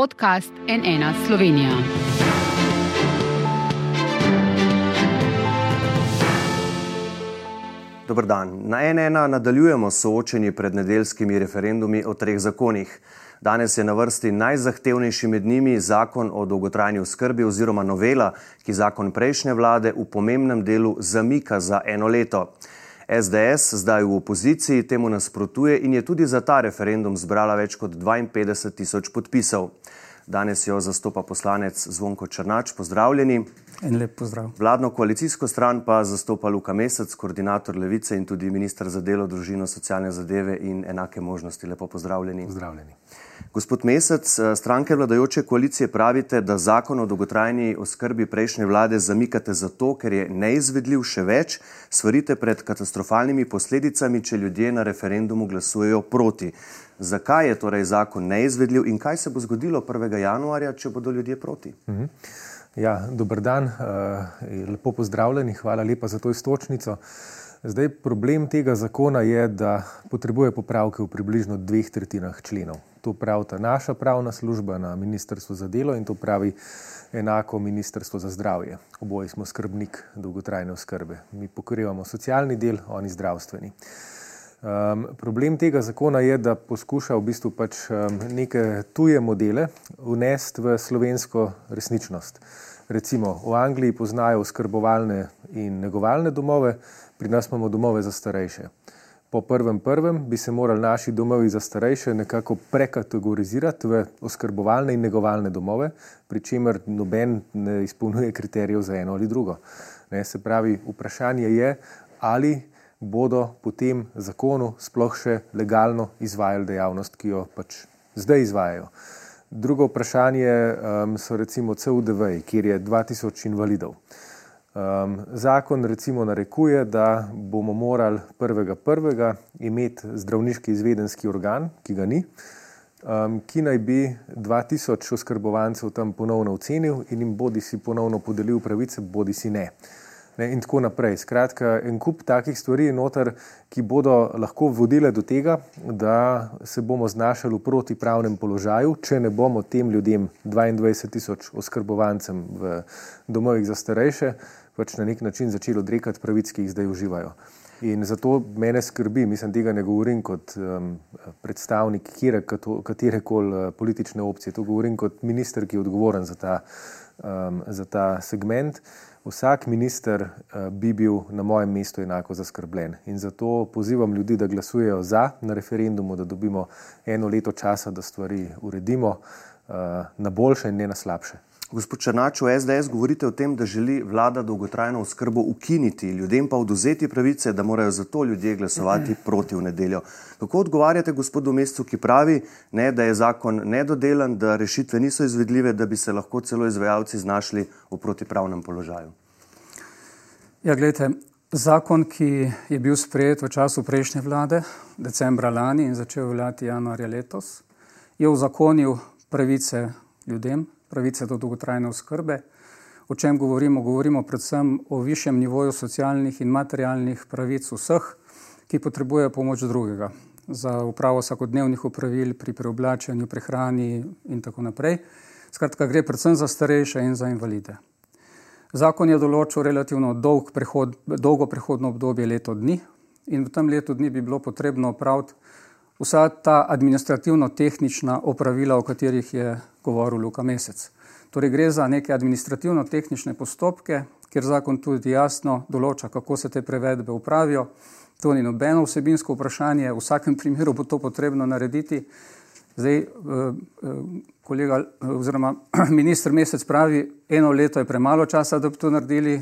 podcast NN Slovenija. Dobr dan. Na NN nadaljujemo soočenje pred nedeljskimi referendumi o treh zakonih. Danes je na vrsti najzahtevnejši med njimi zakon o dolgotrajni oskrbi oziroma novela, ki zakon prejšnje vlade v pomembnem delu zamika za eno leto. SDS zdaj v opoziciji temu nasprotuje in je tudi za ta referendum zbrala več kot 52 tisoč podpisov. Danes jo zastopa poslanec Zvonko Črnač. Pozdravljeni. En lep pozdrav. Vladno koalicijsko stran pa zastopa Luka Mesec, koordinator Levice in tudi ministr za delo, družino, socialne zadeve in enake možnosti. Lepo pozdravljeni. Pozdravljeni. Gospod Mesec, stranke vladajoče koalicije pravite, da zakon o dolgotrajni oskrbi prejšnje vlade zamikate zato, ker je neizvedljiv še več, svarite pred katastrofalnimi posledicami, če ljudje na referendumu glasujejo proti. Zakaj je torej zakon neizvedljiv in kaj se bo zgodilo 1. januarja, če bodo ljudje proti? Mhm. Ja, dober dan, lepo pozdravljeni, hvala lepa za to istočnico. Zdaj, problem tega zakona je, da potrebuje popravke v približno dveh tretjinah členov. To pravi ta naša pravna služba na Ministrstvu za delo in to pravi enako Ministrstvo za zdravje. Oboje smo skrbnik dolgotrajne oskrbe. Mi pokrivamo socialni del, oni zdravstveni. Um, problem tega zakona je, da poskuša v bistvu pač um, neke tuje modele vnesti v slovensko resničnost. Recimo v Angliji poznajo oskrbovalne in negovalne domove, pri nas imamo domove za starejše. Po prvem prvem bi se morali naši domovi za starejše nekako prekategorizirati v oskrbovalne in negovalne domove, pri čemer noben ne izpolnjuje kriterijev za eno ali drugo. Ne, se pravi, vprašanje je, ali bodo po tem zakonu sploh še legalno izvajali dejavnost, ki jo pač zdaj izvajajo. Drugo vprašanje um, so recimo CUDV, kjer je 2000 invalidov. Um, zakon recimo narekuje, da bomo morali prvega prvega imeti zdravniški izvedenski organ, ki ga ni, um, ki naj bi 2000 oskrbovancev tam ponovno ocenil in jim bodi si ponovno podelil pravice, bodi si ne. ne. In tako naprej. Skratka, en kup takih stvari je noter, ki bodo lahko vodile do tega, da se bomo znašali v protipravnem položaju, če ne bomo tem ljudem, 22 tisoč oskrbovancem v domovih za starejše, pač na nek način začeli odrekati pravic, ki jih zdaj uživajo. In zato mene skrbi, mislim, tega ne govorim kot um, predstavnik katere koli politične opcije, to govorim kot minister, ki je odgovoren za ta, um, za ta segment. Vsak minister uh, bi bil na mojem mestu enako zaskrbljen. In zato pozivam ljudi, da glasujejo za na referendumu, da dobimo eno leto časa, da stvari uredimo uh, na boljše in ne na slabše. Gospod Črnač, v SDS govorite o tem, da želi vlada dolgotrajno oskrbo ukiniti, ljudem pa oduzeti pravice, da morajo zato ljudje glasovati proti v nedeljo. Kako odgovarjate gospodu Mestu, ki pravi, ne, da je zakon nedodelan, da rešitve niso izvedljive, da bi se lahko celo izvajalci znašli v protipravnem položaju? Ja, gledajte, zakon, ki je bil sprejet v času prejšnje vlade, decembra lani in začel veljati januarja letos, je uzakonil pravice ljudem, pravice do dolgotrajne oskrbe. O čem govorimo? Govorimo predvsem o višjem nivoju socialnih in materialnih pravic vseh, ki potrebujejo pomoč drugega za upravo vsakodnevnih upravil pri preoblačenju, prehrani in tako naprej. Skratka, gre predvsem za starejše in za invalide. Zakon je določil relativno dolg prehod, dolgo prehodno obdobje leto dni in v tem letu dni bi bilo potrebno opraviti vsa ta administrativno-tehnična opravila, o katerih je govoril Luka Mesec. Torej gre za neke administrativno-tehnične postopke, kjer zakon tudi jasno določa, kako se te prevedbe upravijo. To ni nobeno vsebinsko vprašanje, v vsakem primeru bo to potrebno narediti. Zdaj, eh, eh, kolega oziroma minister Mesec pravi, eno leto je premalo časa, da bi to naredili,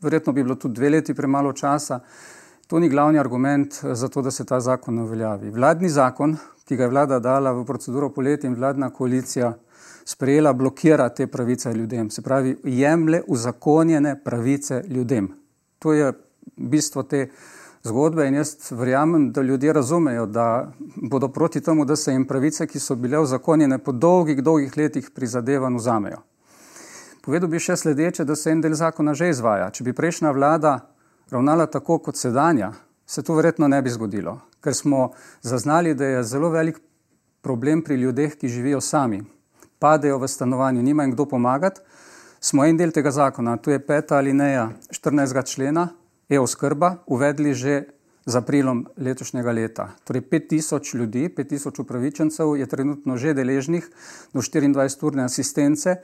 verjetno bi bilo tudi dve leti premalo časa. To ni glavni argument za to, da se ta zakon uveljavi. Vladni zakon, ki ga je vlada dala v proceduro poleti in vladna koalicija sprejela, blokira te pravice ljudem. Se pravi, jemlje uzakonjene pravice ljudem. To je bistvo te zgodbe in jaz verjamem, da ljudje razumejo, da bodo proti temu, da se jim pravice, ki so bile uzakonjene po dolgih, dolgih letih prizadevanj, vzamejo. Povedal bi še sledeče, da se en del zakona že izvaja. Če bi prejšnja vlada ravnala tako kot sedanja, se to verjetno ne bi zgodilo, ker smo zaznali, da je zelo velik problem pri ljudeh, ki živijo sami, padejo v stanovanju, nima jim kdo pomagati, smo en del tega zakona, tu je peta alineja 14. člena, e-oskrba, uvedli že z aprilom letošnjega leta. Torej 5000 ljudi, 5000 upravičencev je trenutno že deležnih do 24-urne asistence,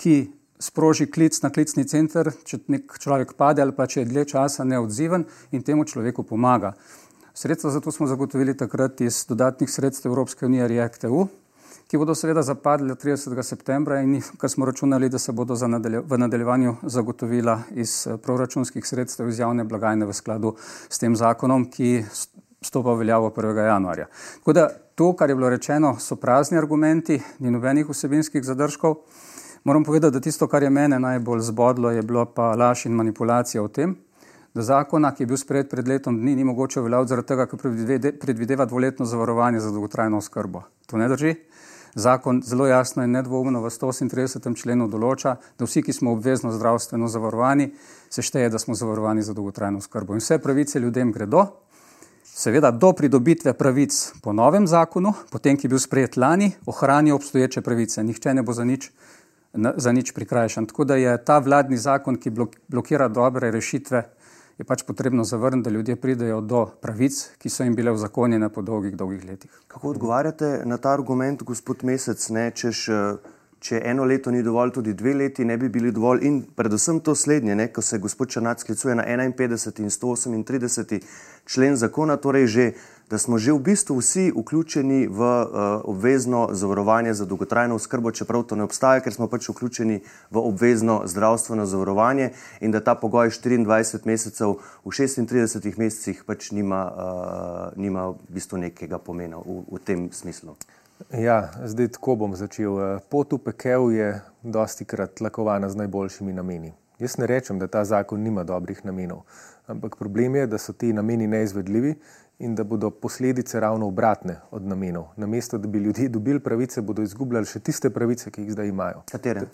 ki sproži klic na klicni center, če nek človek pade ali pa če je dlje časa neodziven in temu človeku pomaga. Sredstva za to smo zagotovili takrat iz dodatnih sredstev Evropske unije REACT-EU, ki bodo seveda zapadli 30. septembra in kar smo računali, da se bodo nadalje, v nadaljevanju zagotovila iz eh, proračunskih sredstev iz javne blagajne v skladu s tem zakonom, ki stopa v veljavo 1. januarja. Tako da to, kar je bilo rečeno, so prazni argumenti, ni nobenih vsebinskih zadržkov. Moram povedati, da tisto, kar je mene najbolj zbodlo, je bilo pa laž in manipulacija o tem, da zakona, ki je bil sprejet pred letom dni, ni mogoče uveljaviti zaradi tega, ker predvideva dvoletno zavarovanje za dolgotrajno oskrbo. To ne drži. Zakon zelo jasno in nedvoumno v 138. členu določa, da vsi, ki smo obvezno zdravstveno zavarovani, se šteje, da smo zavarovani za dolgotrajno skrbo. In vse pravice ljudem gredo, seveda do pridobitve pravic po novem zakonu, potem, ki je bil sprejet lani, ohranijo obstoječe pravice. Nihče ne bo za nič, za nič prikrajšan. Tako da je ta vladni zakon, ki blokira dobre rešitve, je pač potrebno zavrniti, da ljudje pridejo do pravic, ki so jim bile uzakonjene po dolgih, dolgih letih. Kako odgovarjate na ta argument, gospod Mesec, ne, češ, eh, če eno leto ni dovolj, tudi dve leti ne bi bili dovolj in predvsem to slednje, ne, ko se gospod Črnac sklicuje na 51 in 138 člen zakona, torej že da smo že v bistvu vsi vključeni v uh, obvezno zavarovanje za dolgotrajno oskrbo, čeprav to ne obstaja, ker smo pač vključeni v obvezno zdravstveno zavarovanje in da ta pogoj 24 mesecev v 36 mesecih pač nima, uh, nima v bistvu nekega pomena v, v tem smislu. Ja, zdaj tako bom začel. Eh, pot v pekel je dosti krat lakovana z najboljšimi nameni. Jaz ne rečem, da ta zakon nima dobrih namenov, ampak problem je, da so ti nameni neizvedljivi in da bodo posledice ravno obratne od namenov. Namesto da bi ljudje dobili pravice, bodo izgubljali še tiste pravice, ki jih zdaj imajo. Katere?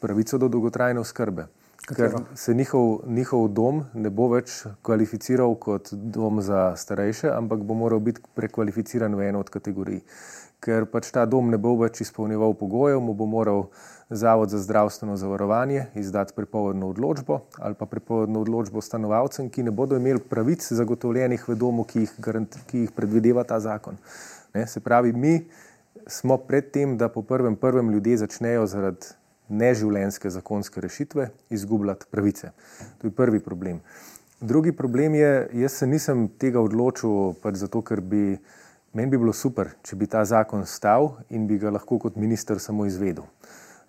Pravico do dolgotrajne oskrbe. Ker se njihov, njihov dom ne bo več kvalificiral kot dom za starejše, ampak bo moral biti prekvalificiran v eno od kategorij. Ker pač ta dom ne bo več izpolnjeval pogojev, mu bo moral Zavod za zdravstveno zavarovanje izdati prepovedno odločbo ali pa prepovedno odločbo stanovalcem, ki ne bodo imeli pravic zagotovljenih v domu, ki jih, ki jih predvideva ta zakon. Ne, se pravi, mi smo pred tem, da po prvem, prvem ljudje začnejo zaradi neživljenske zakonske rešitve izgubljati pravice. To je prvi problem. Drugi problem je, jaz se nisem tega odločil pač zato, ker bi meni bi bilo super, če bi ta zakon stal in bi ga lahko kot minister samo izvedel.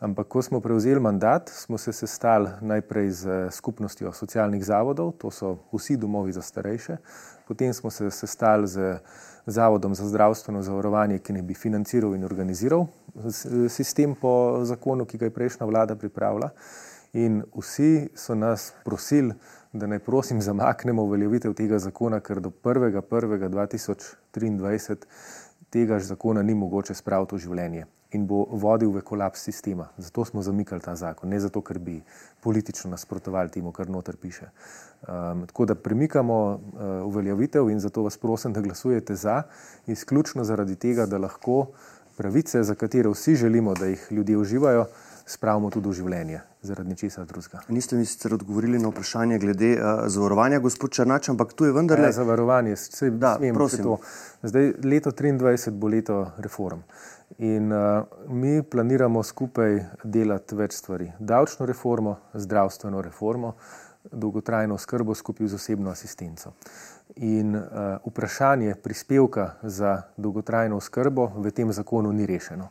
Ampak, ko smo prevzeli mandat, smo se sestali najprej z skupnostjo socialnih zavodov, to so vsi domovi za starejše, potem smo se sestali z Zavodom za zdravstveno zavarovanje, ki ne bi financiral in organiziral sistem po zakonu, ki ga je prejšnja vlada pripravila. In vsi so nas prosili, da naj prosim zamaknemo uveljavitev tega zakona, ker do 1.1.2023 tega zakona ni mogoče spraviti v življenje in bo vodil v kolaps sistema. Zato smo zamikali ta zakon, ne zato, ker bi politično nasprotovali temu, kar noter piše. Um, tako da premikamo uh, uveljavitev in zato vas prosim, da glasujete za, izključno zaradi tega, da lahko pravice, za katere vsi želimo, da jih ljudje uživajo, spravimo tudi v življenje, zaradi ničesar drugega. Niste mi sicer odgovorili na vprašanje glede uh, zavarovanja, gospod Črnač, ampak tu je vendarle. Ja, zavarovanje, vse da, smem, prosim. To. Zdaj, leto 2023 bo leto reform. In uh, mi planiramo skupaj delati več stvari. Davčno reformo, zdravstveno reformo, dolgotrajno skrbo skupaj z osebno asistenco. In uh, vprašanje prispevka za dolgotrajno skrbo v tem zakonu ni rešeno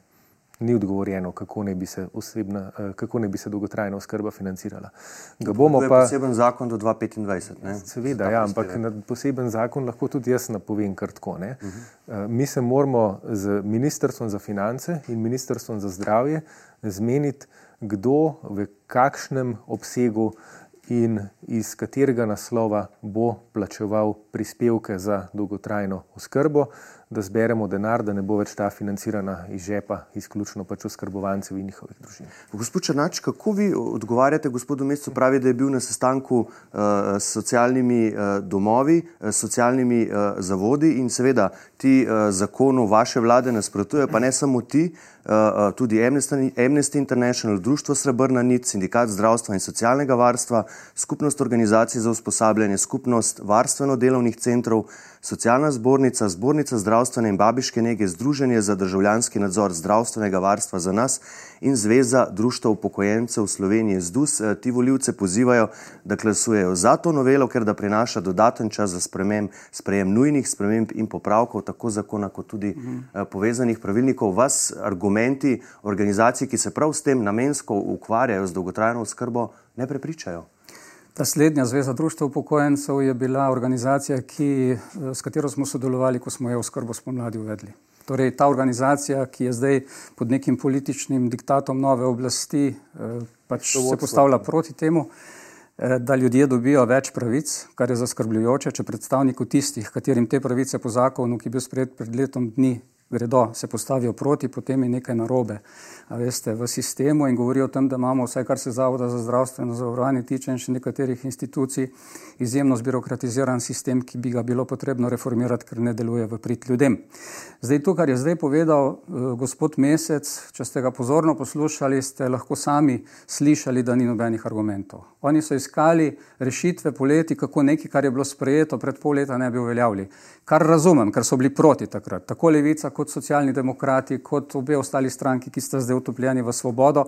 ni odgovorjeno, kako naj bi se, osebna, eh, kako naj bi se dolgotrajna oskrba financirala. Ga bomo pa. Poseben zakon do 2025. Seveda, ja, ampak na poseben zakon lahko tudi jaz napovem kar tako. Uh mhm. -huh. Mi se moramo z Ministrstvom za finance in Ministrstvom za zdravje zmeniti, kdo v kakšnem obsegu in iz katerega naslova bo plačeval prispevke za dolgotrajno oskrbo da zberemo denar, da ne bo več ta financirana iz žepa, izključno pač oskrbovancev in njihovih družin. Gospod Črnač, kako vi odgovarjate gospodu Mestu, pravi, da je bil na sestanku uh, s socialnimi uh, domovi, s socialnimi uh, zavodi in seveda ti uh, zakonu vaše vlade nasprotuje, pa ne samo ti, uh, tudi Amnesty, Amnesty International, Društvo Srebrna nit, Sindikat zdravstva in socialnega varstva, Skupnost organizacij za usposabljanje, Skupnost varstveno-delovnih centrov, Socialna zbornica, Zbornica zdravstvene in babiške nege, Združenje za državljanski nadzor zdravstvenega varstva za nas in Zveza društva upokojencev Slovenije ZDUS. Eh, ti voljivce pozivajo, da glasujejo za to novelo, ker da prinaša dodaten čas za spremem, sprejem nujnih sprememb in popravkov, tako zakona kot tudi mhm. povezanih pravilnikov. Vas argumenti organizacij, ki se prav s tem namensko ukvarjajo z dolgotrajno oskrbo, ne prepričajo. Ta slednja Zveza društva upokojencev je bila organizacija, ki, eh, s katero smo sodelovali, ko smo jo skrbo spomladi uvedli. Torej, ta organizacija, ki je zdaj pod nekim političnim diktatom nove oblasti, eh, pač se postavlja proti temu, eh, da ljudje dobijo več pravic, kar je zaskrbljujoče, če predstavnikov tistih, katerim te pravice po zakonu, ki je bil sprejet pred letom dni, gredo, se postavijo proti, potem je nekaj narobe veste, v sistemu in govorijo o tem, da imamo vse, kar se Zavoda za zdravstveno zavarovanje tiče in še nekaterih institucij, izjemno zbirokratiziran sistem, ki bi ga bilo potrebno reformirati, ker ne deluje v prid ljudem. Zdaj, to, kar je zdaj povedal uh, gospod Mesec, če ste ga pozorno poslušali, ste lahko sami slišali, da ni nobenih argumentov. Oni so iskali rešitve poleti, kako nekaj, kar je bilo sprejeto pred pol leta, ne bi uveljavili. Kar razumem, ker so bili proti takrat. Tako levica, kot socialni demokrati, kot obe ostali stranki, ki ste zdaj utopljeni v svobodo,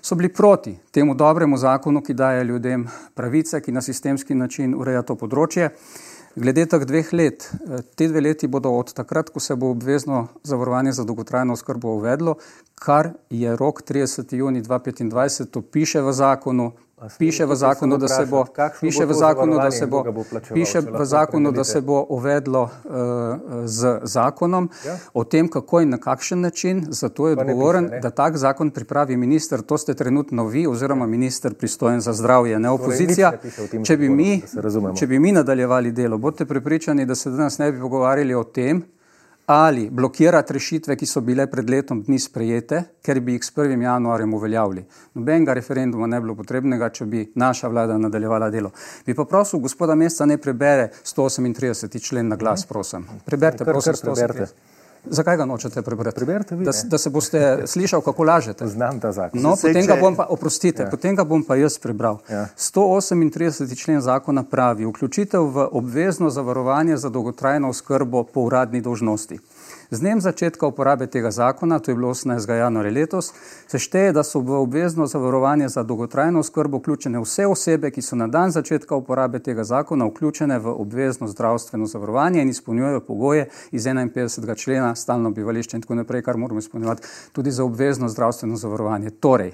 so bili proti temu dobremu zakonu, ki daje ljudem pravice, ki na sistemski način ureja to področje. Glede teh dveh let, eh, te dve leti bodo od takrat, ko se bo obvezno zavarovanje za dolgotrajno oskrbo uvedlo, kar je rok 30. juni 2025, to piše v zakonu, Piše v zakonu, da se bo, piše v zakonu, da se bo, piše v zakonu, da se bo uvedlo uh, z zakonom ja. o tem, kako in na kakšen način. Zato je odgovoren, da tak zakon pripravi minister. To ste trenutno vi oziroma minister pristojen za zdravje, ne torej, opozicija. Če bi, mi, če bi mi nadaljevali delo, boste pripričani, da se danes ne bi pogovarjali o tem, ali blokirati rešitve, ki so bile pred letom dni sprejete, ker bi jih s 1. januarjem uveljavili. Nobenega referenduma ne bi bilo potrebnega, če bi naša vlada nadaljevala delo. Bi pa prosil gospoda Mesta, ne prebere 138. člen na glas, prosim. Preberite, prosim, 138. Zakaj ga nočete prebrati? Preberite vi. Da, da se boste slišali, kako lažete. Znam ta zakon. No, potem ga bom pa, oprostite, ja. potem ga bom pa jaz prebral. Ja. 138. člen zakona pravi, vključitev v obvezno zavarovanje za dolgotrajno oskrbo po uradni dožnosti. Z dnem začetka uporabe tega zakona, to je bilo 18. januarja letos, se šteje, da so v obvezno zavarovanje za dolgotrajno oskrbo vključene vse osebe, ki so na dan začetka uporabe tega zakona vključene v obvezno zdravstveno zavarovanje in izpolnjujejo pogoje iz 51. člena stalno bivališče in tako naprej, kar moramo izpolnjevati tudi za obvezno zdravstveno zavarovanje. Torej,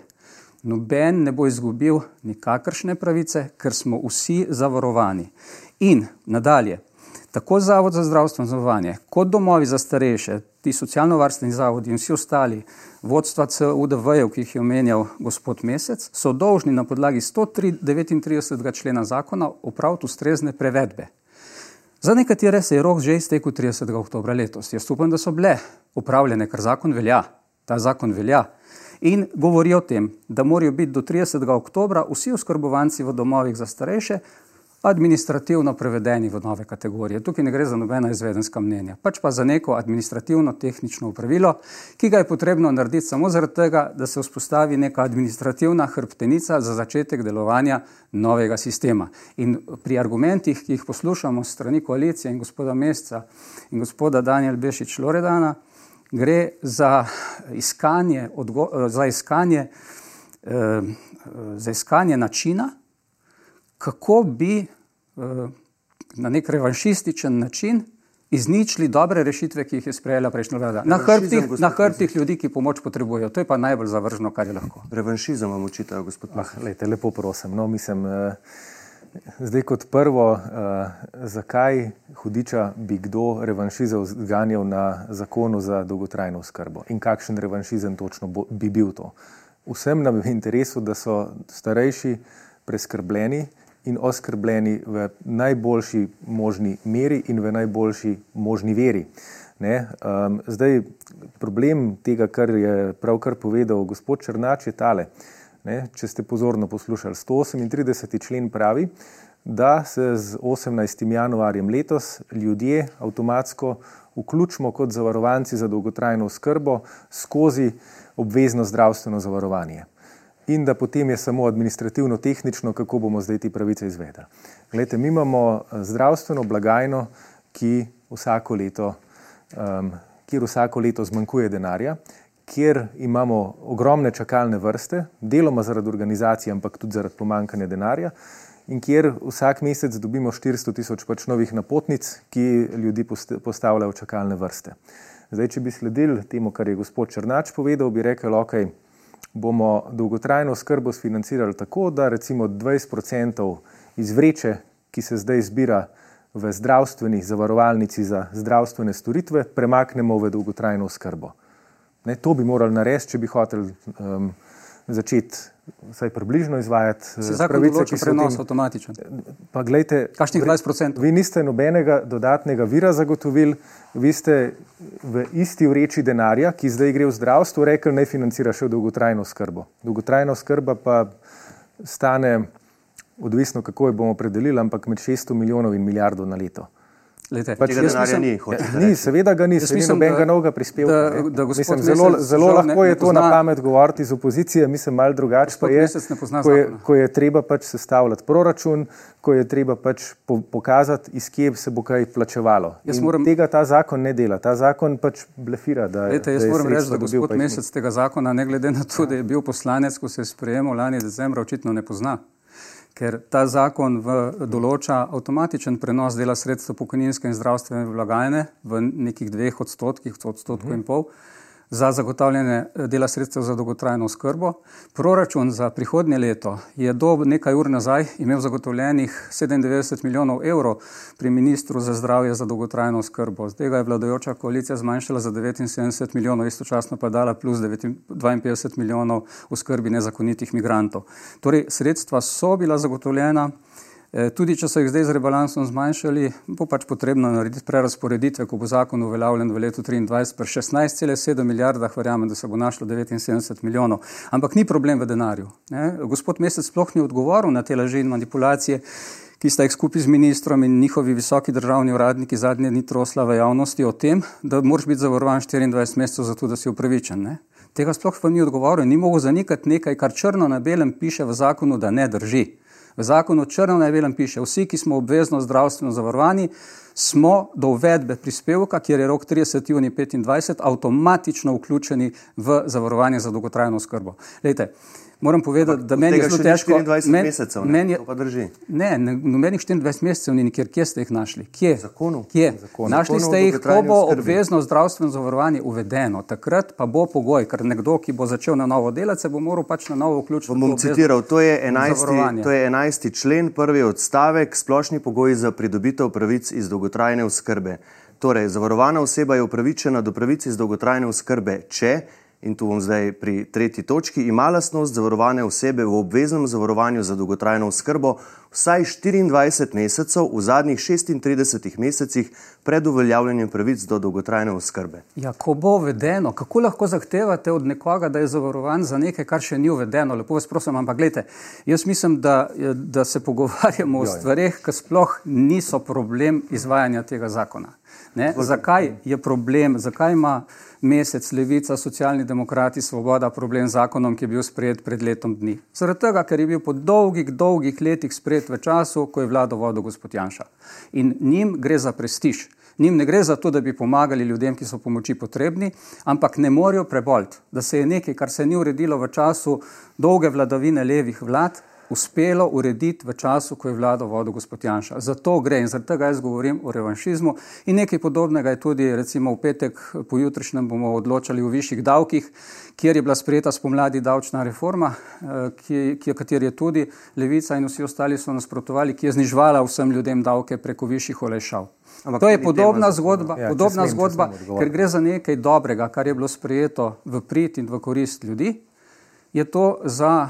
noben ne bo izgubil nikakršne pravice, ker smo vsi zavarovani. In nadalje, tako Zavod za zdravstveno zavarovanje, kot domovi za starejše, ti socialno-varstveni zavodi in vsi ostali, vodstva CUDV-jev, ki jih je omenjal gospod Mesec, so dolžni na podlagi 139. člena zakona opraviti ustrezne prevedbe. Za nekatere se je rok že iztekel 30. oktober letos. Jaz upam, da so bile upravljene, ker zakon velja. Ta zakon velja. In govori o tem, da morajo biti do 30. oktober vsi oskrbovanci v domovih za starejše administrativno prevedeni v nove kategorije. Tukaj ne gre za nobena izvedenska mnenja, pač pa za neko administrativno tehnično upravilo, ki ga je potrebno narediti samo zaradi tega, da se vzpostavi neka administrativna hrbtenica za začetek delovanja novega sistema. In pri argumentih, ki jih poslušamo strani koalicije in gospoda Mesca in gospoda Daniel Bešič Loredana, gre za iskanje, za iskanje, eh, za iskanje načina, kako bi eh, na nek revanšističen način izničili dobre rešitve, ki jih je sprejela prejšnja vlada. Na hrbtih, na hrbtih ljudi, ki pomoč potrebujejo. To je pa najbolj zavržno, kar je lahko. Revanšizem vam učitajo, gospod Mah. Lejte, lepo prosim. No, mislim, eh, zdaj kot prvo, eh, zakaj hudiča bi kdo revanšizem zganjal na zakonu za dolgotrajno skrbo in kakšen revanšizem točno bo, bi bil to. Vsem nam je v interesu, da so starejši preskrbljeni, in oskrbljeni v najboljši možni meri in v najboljši možni veri. Um, zdaj, problem tega, kar je pravkar povedal gospod Črnač, je tale. Ne? Če ste pozorno poslušali, 138. člen pravi, da se z 18. januarjem letos ljudje avtomatsko vključimo kot zavarovanci za dolgotrajno oskrbo skozi obvezno zdravstveno zavarovanje. In da potem je samo administrativno-tehnično, kako bomo zdaj te pravice izvedli. Glede, mi imamo zdravstveno blagajno, ki vsako leto, um, kjer vsako leto zmanjkuje denarja, kjer imamo ogromne čakalne vrste, deloma zaradi organizacije, ampak tudi zaradi pomankanja denarja, in kjer vsak mesec dobimo 400 tisoč pač novih napotnic, ki ljudi postavljajo v čakalne vrste. Zdaj, če bi sledili temu, kar je gospod Črnač povedal, bi rekel, ok, bomo dolgotrajno skrbo sfinancirali tako, da recimo 20% iz vreče, ki se zdaj zbira v zdravstveni zavarovalnici za zdravstvene storitve, premaknemo v dolgotrajno skrbo. Ne, to bi morali narediti, če bi hoteli um, začeti vsaj približno izvajati eh, pravice, ki so prenos avtomatičen. Pa gledajte, kakšnih 20%? Vi niste nobenega dodatnega vira zagotovili, vi ste v isti vreči denarja, ki zdaj gre v zdravstvo, rekli, naj financira še dolgotrajno skrbo. Dolgotrajno skrba pa stane, odvisno kako jo bomo predelili, ampak med 600 milijonov in milijardo na leto. Lete, pač tega denarja mislim, ni, ni, seveda ga ni, se ni nobenega novega prispevka. Da, da mislim, zelo zelo lahko je to pozna, na pamet govoriti iz opozicije, mislim malo drugače pa je, ko je, ko je treba pač sestavljati proračun, ko je treba pač po, pokazati, iz kje se bo kaj plačevalo. Moram, tega ta zakon ne dela, ta zakon pač blefira. Da, lete, jaz da moram reči, da gospod mesec tega zakona, ne glede na to, da je bil poslanec, ko se je sprejemal lani decembra, očitno ne pozna ker ta zakon v, določa avtomatičen prenos dela sredstev pokojninske in zdravstvene blagajne v nekih dveh odstotkih, odstotkov uh -huh. in pol za zagotavljanje eh, dela sredstev za dolgotrajno skrbo. Proračun za prihodnje leto je do nekaj ur nazaj imel zagotovljenih 97 milijonov evrov pri ministru za zdravje za dolgotrajno skrbo. Z tega je vladajoča koalicija zmanjšala za 79 milijonov, istočasno pa dala plus 52 milijonov v skrbi nezakonitih migrantov. Torej, sredstva so bila zagotovljena. Eh, tudi, če so jih zdaj z rebalansom zmanjšali, bo pač potrebno narediti prerasporeditve, ko bo zakon uveljavljen v letu 2023, pri 16,7 milijardah, verjamem, da se bo našlo 79 milijonov. Ampak ni problem v denarju. Ne? Gospod Mesec sploh ni odgovoril na te laži in manipulacije, ki sta jih skupaj z ministrom in njihovi visoki državni uradniki zadnje dni trosla v javnosti o tem, da moraš biti zavarovan 24 mesecev za to, da si upravičen. Ne? Tega sploh pa ni odgovoril in ni mogel zanikati nekaj, kar črno na belem piše v zakonu, da ne drži. V zakonu črno na belem piše, vsi, ki smo obvezno zdravstveno zavarovani, smo do uvedbe prispevka, kjer je rok 30. juni 2025, avtomatično vključeni v zavarovanje za dolgotrajno skrbo. Lejte, Moram povedati, da meni je zelo težko. 24 men, mesecev, ne, meni je, to pa drži. Ne, nobenih 24 mesecev ni nikjer. Kje ste jih našli? Kje? Zakonu. Kje? Zakonu. Našli ste jih, ko bo obvezno zdravstveno zavarovanje uvedeno. Takrat pa bo pogoj, ker nekdo, ki bo začel na novo delati, se bo moral pač na novo vključiti. Bom citiral, to je, 11, to je 11. člen, prvi odstavek, splošni pogoj za pridobitev pravic iz dolgotrajne oskrbe. Torej, zavarovana oseba je upravičena do pravic iz dolgotrajne oskrbe, če in tu bom zdaj pri tretji točki, ima lastnost zavarovane osebe v obveznem zavarovanju za dolgotrajno oskrbo vsaj 24 mesecev v zadnjih 36 mesecih pred uveljavljanjem pravic do dolgotrajne oskrbe. Ja, ko bo uvedeno, kako lahko zahtevate od nekoga, da je zavarovan za nekaj, kar še ni uvedeno? Lepo vas prosim, ampak gledajte, jaz mislim, da, da se pogovarjamo o stvarih, ki sploh niso problem izvajanja tega zakona. Ne? Zakaj je problem, zakaj ima mesec Levica, socialni demokrati, svoboda problem z zakonom, ki je bil sprejet pred letom dni? Zaradi tega, ker je bil po dolgih, dolgih letih sprejet v času, ko je vlado vodil gospod Janša. In njim gre za prestiž. Njim ne gre za to, da bi pomagali ljudem, ki so pomoči potrebni, ampak ne morejo preboliti, da se je nekaj, kar se ni uredilo v času dolge vladavine levih vlad, uspelo urediti v času, ko je vlado vodil gospod Janša. Zato gre in zaradi tega jaz govorim o revanšizmu. In nekaj podobnega je tudi, recimo v petek pojutrišnjem bomo odločali o višjih davkih, kjer je bila sprejeta spomladi davčna reforma, eh, ki, ki, kateri je tudi Levica in vsi ostali so nasprotovali, ki je znižvala vsem ljudem davke preko višjih olajšav. Ampak to je podobna zgodba, ja, podobna smem, zgodba ker gre za nekaj dobrega, kar je bilo sprejeto v prid in v korist ljudi. Je to za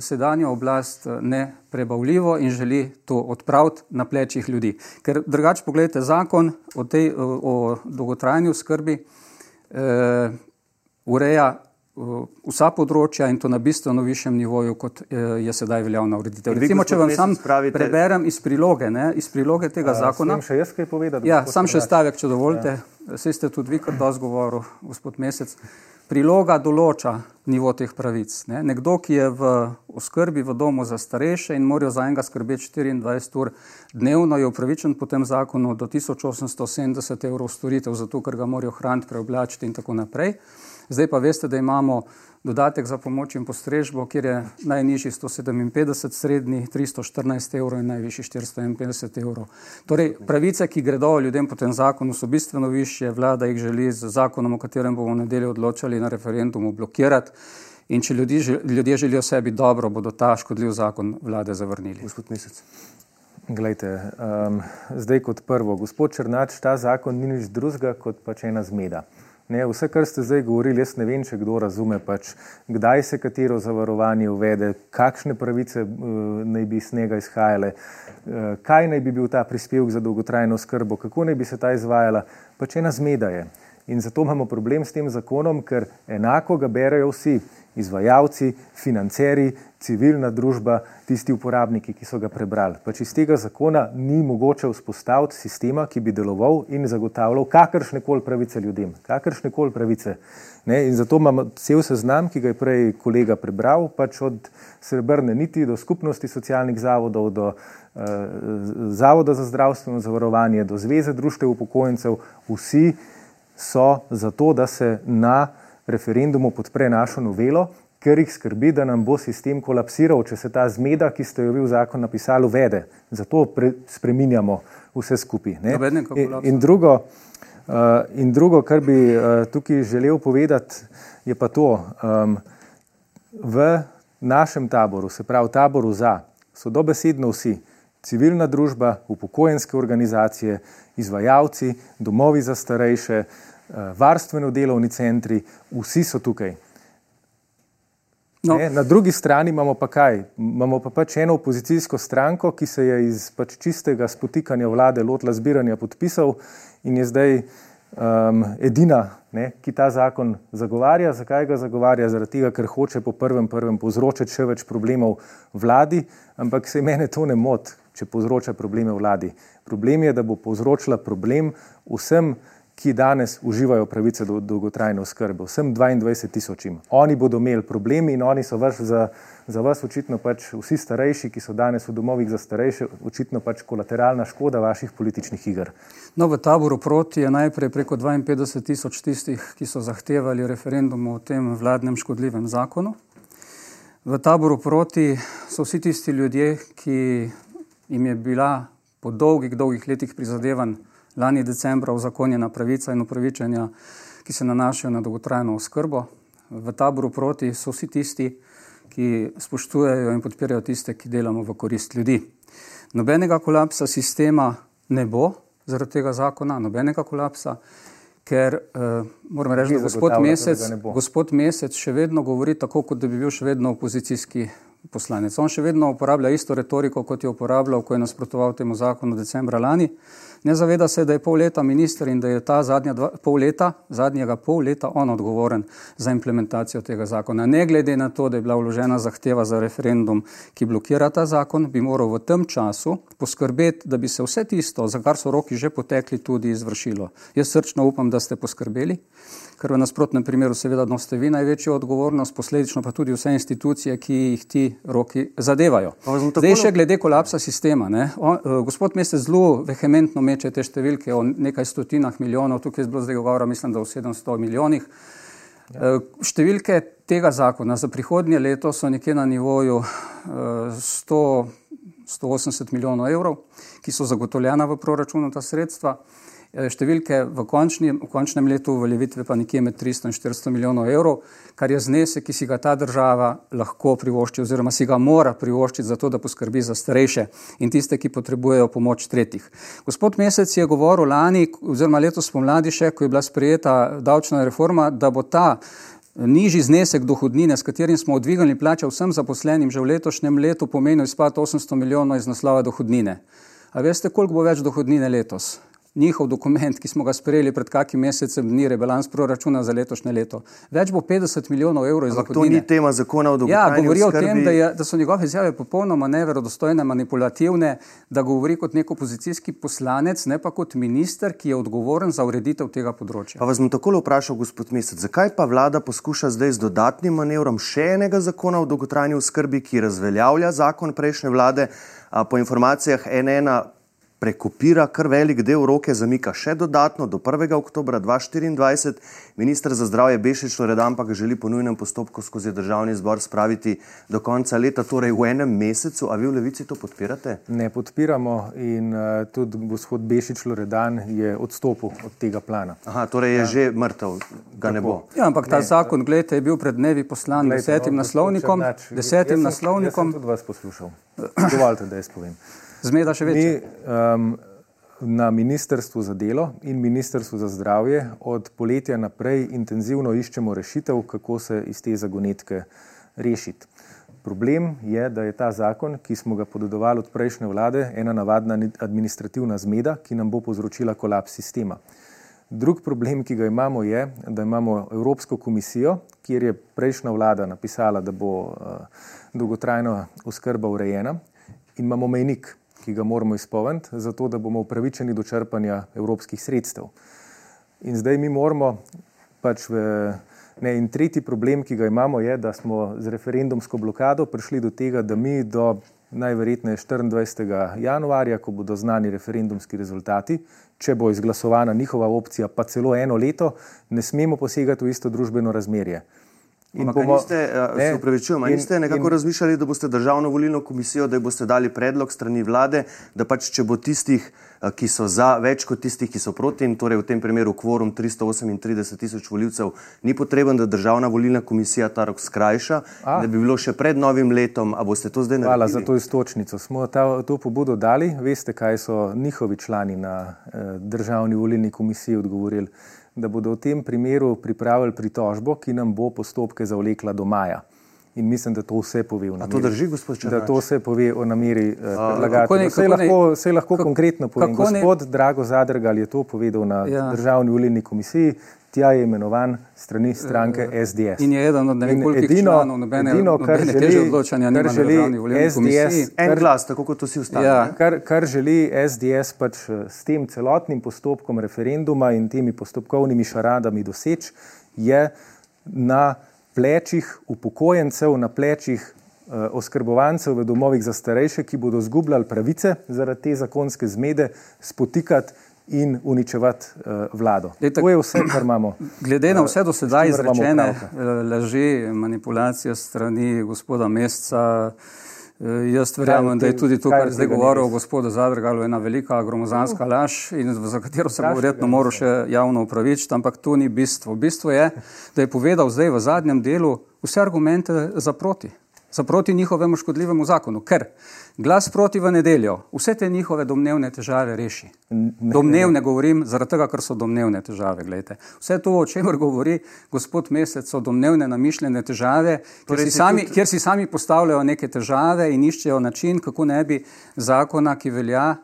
sedanjo oblast eh, ne prebavljivo in želi to odpraviti na plečih ljudi. Ker drugače pogledajte zakon o, tej, o dolgotrajni skrbi, eh, ureja vsa področja in to na bistveno višjem nivoju, kot je sedaj veljavna ureditev. Recimo, če vam sam spravite... preberem iz priloge, ne, iz priloge tega A, zakona. Še jaz kaj povedati? Ja, sam še stavek, če dovolite. Ja. Sej ste tudi vi, kar dosti govoril, gospod Mesec. Priloga določa nivo teh pravic. Ne. Nekdo, ki je v oskrbi v domu za starejše in morajo za enega skrbeti 24 ur dnevno, je upravičen po tem zakonu do 1870 evrov storitev, zato ker ga morajo hraniti, preoblačiti in tako naprej. Zdaj pa veste, da imamo dodatek za pomoč in postrežbo, kjer je najnižji 157, srednji 314 evrov in najvišji 451 evrov. Torej, pravice, ki gredo ljudem po tem zakonu, so bistveno više. Vlada jih želi z zakonom, o katerem bomo v nedeljo odločali na referendumu, blokirati. In če ljudi, ljudje želijo sebi dobro, bodo ta škodljiv zakon vlade zavrnili. Gospod Mesec. Glejte, um, zdaj kot prvo, gospod Črnač, ta zakon ni nič drugega kot pač ena zmeda. Ne, vse, kar ste zdaj govorili, jaz ne vem, če kdo razume, pač, kdaj se katero zavarovanje uvede, kakšne pravice uh, naj bi iz njega izhajale, uh, kaj naj bi bil ta prispevek za dolgotrajno skrbo, kako naj bi se ta izvajala. Pač ena zmeda je. In zato imamo problem s tem zakonom, ker enako ga berajo vsi izvajalci, financeri, civilna družba, tisti uporabniki, ki so ga prebrali. Pač iz tega zakona ni mogoče vzpostaviti sistema, ki bi deloval in zagotavljal kakršne koli pravice ljudem. Kakršne koli pravice. Ne? In zato imamo cel seznam, ki ga je prej kolega prebral, pač od srebrne niti do skupnosti socialnih zavodov, do uh, Zavoda za zdravstveno zavarovanje, do Zveze društev upokojencev, vsi so za to, da se na referendumu podpre našo novelo, ker jih skrbi, da nam bo sistem kolapsiral, če se ta zmeda, ki ste jo vi v zakon napisali, uvede. Zato spreminjamo vse skupaj. In, in, drugo, uh, in drugo, kar bi uh, tukaj želel povedati, je pa to. Um, v našem taboru, se pravi taboru za, so dobesedno vsi. Civilna družba, upokojenske organizacije, izvajalci, domovi za starejše, uh, Eh, varstveno-delovni centri, vsi so tukaj. No. Na drugi strani imamo pa kaj? Imamo pa pač eno opozicijsko stranko, ki se je iz pač čistega spotikanja vlade lotila zbiranja podpisov in je zdaj um, edina, ne, ki ta zakon zagovarja. Zakaj ga zagovarja? Zaradi tega, ker hoče po prvem prvem povzročiti še več problemov vladi, ampak se mene to ne moti, če povzroča probleme vladi. Problem je, da bo povzročila problem vsem ki danes uživajo pravice do dolgotrajne oskrbe, vsem 22 tisočim. Oni bodo imeli problemi in oni so vaš za, za vas očitno pač vsi starejši, ki so danes v domovih za starejše, očitno pač kolateralna škoda vaših političnih igr. No, v taboru proti je najprej preko 52 tisoč tistih, ki so zahtevali referendum o tem vladnem škodljivem zakonu. V taboru proti so vsi tisti ljudje, ki jim je bila po dolgih, dolgih letih prizadevanj lani decembra uzakonjena pravica in upravičenja, ki se nanašajo na dolgotrajno oskrbo. V taboru proti so vsi tisti, ki spoštujejo in podpirajo tiste, ki delamo v korist ljudi. Nobenega kolapsa sistema ne bo zaradi tega zakona, nobenega kolapsa, ker uh, moram reči, da gospod Mesec, gospod Mesec še vedno govori tako, kot da bi bil še vedno opozicijski poslanec. On še vedno uporablja isto retoriko, kot je uporabljal, ko je nasprotoval temu zakonu decembra lani. Ne zaveda se, da je pol leta minister in da je ta zadnja dva, pol leta, zadnjega pol leta on odgovoren za implementacijo tega zakona. Ne glede na to, da je bila vložena zahteva za referendum, ki blokira ta zakon, bi moral v tem času poskrbeti, da bi se vse tisto, za kar so roki že potekli, tudi izvršilo. Jaz srčno upam, da ste poskrbeli ker v nasprotnem primeru seveda nosite vi največjo odgovornost, posledično pa tudi vse institucije, ki jih ti roki zadevajo. Zdaj še glede kolapsa sistema. O, uh, gospod Mesec zelo vehementno meče te številke o nekaj stotinah milijonov, tukaj je bilo zdaj govora, mislim, da o 700 milijonih. Ja. Uh, številke tega zakona za prihodnje leto so nekje na nivoju uh, 100, 180 milijonov evrov, ki so zagotovljena v proračunu ta sredstva. Eh, številke v, končni, v končnem letu uveljavitve pa nekje med 300 in 400 milijonov evrov, kar je znesek, ki si ga ta država lahko privošči oziroma si ga mora privoščiti za to, da poskrbi za starejše in tiste, ki potrebujejo pomoč tretjih. Gospod Mesec je govoril lani oziroma letos pomladi še, ko je bila sprejeta davčna reforma, da bo ta nižji znesek dohodnine, s katerim smo odvigali plače vsem zaposlenim že v letošnjem letu, pomenil izpad 800 milijonov iz naslova dohodnine. A veste, koliko bo več dohodnine letos? Njihov dokument, ki smo ga sprejeli pred kakim mesecem dni, rebalans proračuna za letošnje leto. Več bo 50 milijonov evrov iz zakona. To ni tema zakona o dolgotrajni Ja, govori o tem, da, je, da so njegove izjave popolnoma neverodostojne, manipulativne, da govori kot nek opozicijski poslanec, ne pa kot minister, ki je odgovoren za ureditev tega področja. Pa vas bom takole vprašal, gospod Mesec, zakaj pa vlada poskuša zdaj z dodatnim manevrom še enega zakona o dolgotrajni skrbi, ki razveljavlja zakon prejšnje vlade, po informacijah NN prekopira kar velik del roke, zamika še dodatno do 1. oktober 2024. Ministr za zdravje Bešič Loredan pa ga želi po nujnem postopku skozi državni zbor spraviti do konca leta, torej v enem mesecu. A vi v levici to podpirate? Ne podpiramo in uh, tudi gospod Bešič Loredan je odstopil od tega plana. Aha, torej je ja. že mrtev, ga Tako. ne bo. Ja, ampak ta ne. zakon, gledajte, je bil pred dnevi poslan Glejte, desetim no, naslovnikom. Desetim naslovnikom. Jaz sem tudi vas poslušal. Dovolite, da jaz povem. Zmeda še večja. Mi, um, na Ministrstvu za delo in Ministrstvu za zdravje od poletja naprej intenzivno iščemo rešitev, kako se iz te zagonetke rešiti. Problem je, da je ta zakon, ki smo ga podedovali od prejšnje vlade, ena navadna administrativna zmeda, ki nam bo povzročila kolaps sistema. Drug problem, ki ga imamo, je, da imamo Evropsko komisijo, kjer je prejšnja vlada napisala, da bo uh, dolgotrajna oskrba urejena, in imamo mejnik, ki ga moramo izpolniti, zato da bomo upravičeni do črpanja evropskih sredstev. In zdaj mi moramo pač v. Ne, in tretji problem, ki ga imamo, je, da smo z referendumsko blokado prišli do tega, da mi do najverjetneje 24. januarja, ko bodo znani referendumski rezultati, če bo izglasovana njihova opcija, pa celo eno leto, ne smemo posegati v isto družbeno razmerje. In bomo, niste, ne, se upravičujem, in, niste nekako in, razmišljali, da boste državno volilno komisijo, da boste dali predlog strani vlade, da pač če bo tistih, ki so za, več kot tistih, ki so proti, in torej v tem primeru kvorum 338 tisoč voljivcev, ni potreben, da državna volilna komisija ta rok skrajša, A? da bi bilo še pred novim letom, a boste to zdaj naredili? Hvala za to istočnico. Smo ta, to pobudo dali, veste, kaj so njihovi člani na eh, državni volilni komisiji odgovorili da bodo v tem primeru pripravili pritožbo, ki nam bo postopke zavlekla do maja. In mislim, da to vse pove o nameri. A to drži, gospod Črnč? Da to vse pove o nameri eh, predlagatelja. Vse lahko, vse lahko kako, konkretno povem. Gospod ne? Drago Zadrgal je to povedal na ja. državni volilni komisiji tja je imenovan strani stranke SDS. In je eden od najboljših članov nobene, edino, kar nobene želi, odločanja, kar želi SDS, en glas, tako kot vsi ostali. Ja. Kar, kar želi SDS pač eh, s tem celotnim postopkom referenduma in temi postopkovnimi šaradami doseči, je na plečih upokojencev, na plečih uh, oskrbovancev v domovih za starejše, ki bodo zgubljali pravice zaradi te zakonske zmede, spotikati in uničevati uh, vlado. Leta, to je vse, kar imamo. Glede na vse do sedaj izrečene eh, laži, manipulacije strani gospoda Mesca, uh, jaz verjamem, da je tudi to, kar je zdaj govoril gospod Zadrgal, ena velika gromozanska laž, in za katero se bo verjetno moral še javno upravičiti, ampak to ni bistvo. Bistvo je, da je povedal zdaj v zadnjem delu vse argumente za proti za proti njihovemu škodljivemu zakonu, ker glas proti v nedeljo vse te njihove domnevne težave reši. Domnevne govorim zaradi tega, ker so domnevne težave. Gledajte. Vse to, o čemer govori gospod Mesec, so domnevne namišljene težave, torej kjer, si sami, tudi... kjer si sami postavljajo neke težave in iščejo način, kako ne bi zakona, ki velja,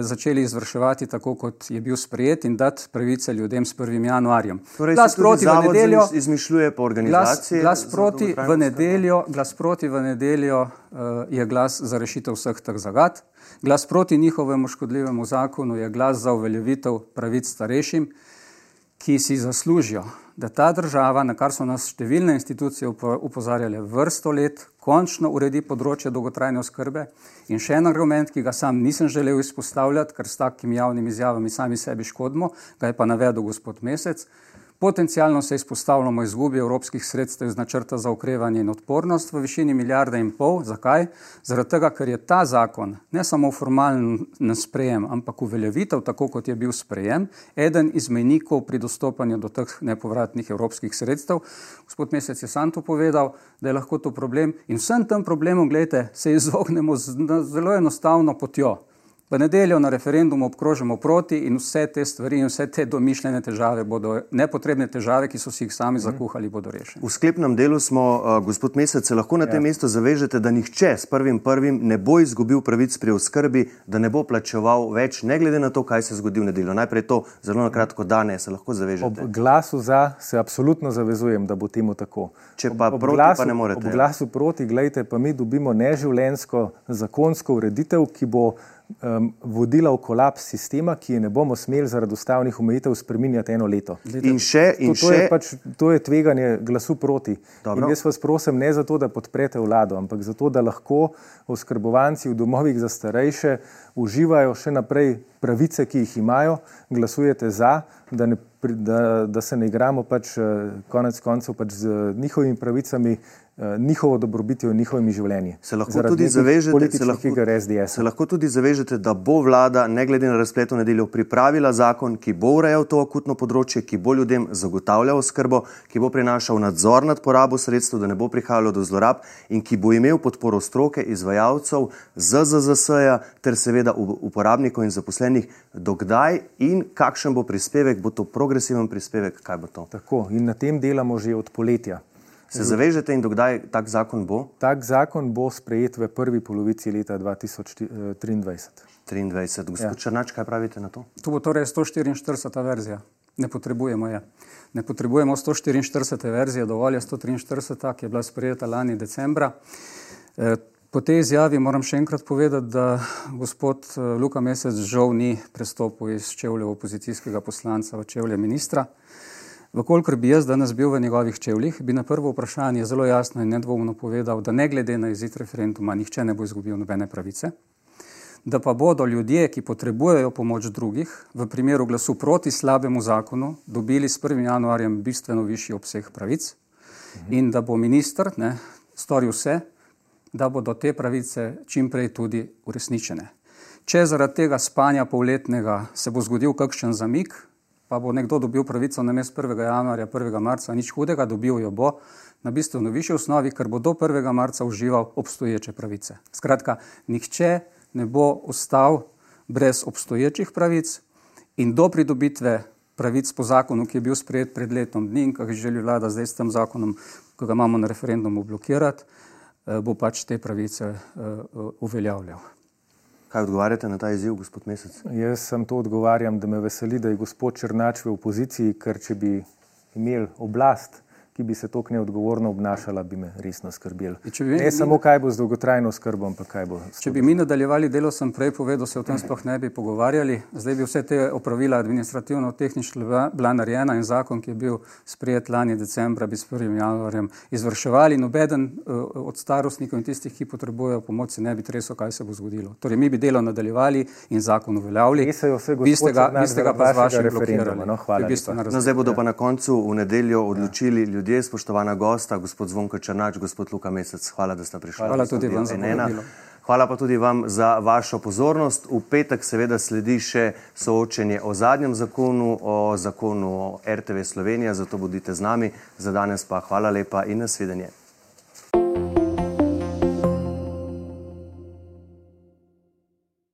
začeli izvrševati tako, kot je bil sprejet in dati pravice ljudem s 1. januarjem. Torej, glas proti v nedeljo izmišljuje po organizaciji. Glas, glas, proti v nedeljo, glas proti v nedeljo uh, je glas za rešitev vseh teh zagad. Glas proti njihovemu škodljivemu zakonu je glas za uveljavitev pravic starejšim, ki si zaslužijo, da ta država, na kar so nas številne institucije upozarjale vrsto let, končno uredi področje dolgotrajne oskrbe. In še en argument, ki ga sam nisem želel izpostavljati, ker s takimi javnimi izjavami sami sebi škodimo, ga je pa navedel gospod Mesec. Potencialno se izpostavljamo izgubi evropskih sredstev iz načrta za okrevanje in odpornost v višini milijarde in pol. Zakaj? Zaradi tega, ker je ta zakon ne samo formalen sprejem, ampak uveljavitev, tako kot je bil sprejem, eden iz menikov pri dostopanju do teh nepovratnih evropskih sredstev. Gospod Mesec je sam to povedal, da je lahko to problem in vsem tem problemom, gledajte, se izognemo z zelo enostavno potjo. V nedeljo na referendumu obkrožimo proti in vse te stvari in vse te domišljene težave bodo, nepotrebne težave, ki so si jih sami zakuhali, bodo rešene. V sklepnem delu smo, uh, gospod Mesec, se lahko na tem ja. mestu zavežete, da nihče s prvim prvim ne bo izgubil pravic pri oskrbi, da ne bo plačeval več, ne glede na to, kaj se zgodi v nedeljo. Najprej to zelo na kratko danes, se lahko zavežete. Ob glasu za se absolutno zavezujem, da bo temu tako. Če pa ob, ob proti, glasu, pa ne morete. Ob glasu proti, gledajte, pa mi dobimo neživljensko zakonsko ureditev, ki bo um, vodila v kolaps sistema, ki je ne bomo smeli zaradi ustavnih omejitev spremenjati eno leto. In še, in to, to, še... je pač, to je tveganje glasu proti. Dobro. In jaz vas prosim ne zato, da podprete vlado, ampak zato, da lahko oskrbovanci v domovih za starejše uživajo še naprej pravice, ki jih imajo, glasujete za, da, ne, da, da se ne igramo pač eh, konec koncev pač z njihovimi pravicami, eh, njihovo dobrobitjo in njihovimi življenji. Se lahko, tudi zavežete, se, lahko, se lahko tudi zavežete, da bo vlada, ne glede na razpleto nedeljo, pripravila zakon, ki bo urejal to akutno področje, ki bo ljudem zagotavljal oskrbo, ki bo prinašal nadzor nad porabo sredstev, da ne bo prihajalo do zlorab in ki bo imel podporo stroke, izvajalcev, ZZZS-ja ter seveda uporabnikov in zaposlenih, dokdaj in kakšen bo prispevek, bo to progresiven prispevek, kaj bo to. Tako in na tem delamo že od poletja. Se zavežete in dokdaj tak zakon bo? Tak zakon bo sprejet v prvi polovici leta 2023. 23. Gospod ja. Črnač, kaj pravite na to? To bo torej 144. verzija. Ne potrebujemo je. Ne potrebujemo 144. verzije, dovolj je 143, ki je bila sprejeta lani decembra. Po tej izjavi moram še enkrat povedati, da gospod eh, Luka Mesec žal ni prestopil iz čevlja opozicijskega poslanca v čevlje ministra. Vkolikor bi jaz danes bil v njegovih čevljih, bi na prvo vprašanje zelo jasno in nedvomno povedal, da ne glede na izid referenduma nihče ne bo izgubil nobene pravice, da pa bodo ljudje, ki potrebujejo pomoč drugih, v primeru glasu proti slabemu zakonu, dobili s 1. januarjem bistveno višji obseg pravic in da bo minister ne, storil vse, da bodo te pravice čim prej tudi uresničene. Če zaradi tega spanja polletnega se bo zgodil kakšen zamik, pa bo nekdo dobil pravico na mest 1. januarja, 1. marca, nič hudega, dobil jo bo na bistveno višji osnovi, ker bo do 1. marca užival obstoječe pravice. Skratka, nihče ne bo ostal brez obstoječih pravic in do pridobitve pravic po zakonu, ki je bil sprejet pred letom dni in ki ga želi vlada zdaj s tem zakonom, ki ga imamo na referendumu, blokirati. Eh, bo pač te pravice eh, uveljavljal. Kaj odgovarjate na ta izziv, gospod Mesec? Jaz sem to odgovarjam, da me veseli, da je gospod Črnač v opoziciji, ker če bi imeli oblast, ki bi se tako neodgovorno obnašala, bi me resno skrbeli. Ne mi, samo, kaj bo z dolgotrajno skrbom, ampak kaj bo. Če bi mi nadaljevali delo, sem prej povedal, se o tem sploh ne bi pogovarjali. Zdaj bi vse te opravila administrativno-tehnično bila narejena in zakon, ki je bil sprejet lani decembra, bi s 1. januarjem izvrševali. Nobeden uh, od starostnikov in tistih, ki potrebujejo pomoč, se ne bi tresel, kaj se bo zgodilo. Torej, mi bi delo nadaljevali in zakon uveljavljali. Vi ste ga, vi ste ga pa z vašim referendumom. No, hvala. No, zdaj bodo pa na koncu v nedeljo odločili ja. Ljudje, spoštovana gosta, gospod Zvonko Črnač, gospod Luka Mesec. Hvala, da ste prišli. Hvala tudi vam za povabilo. Hvala pa tudi vam za vašo pozornost. V petek seveda sledi še soočenje o zadnjem zakonu, o zakonu o RTV Slovenija, zato bodite z nami. Za danes pa hvala lepa in nasvidenje.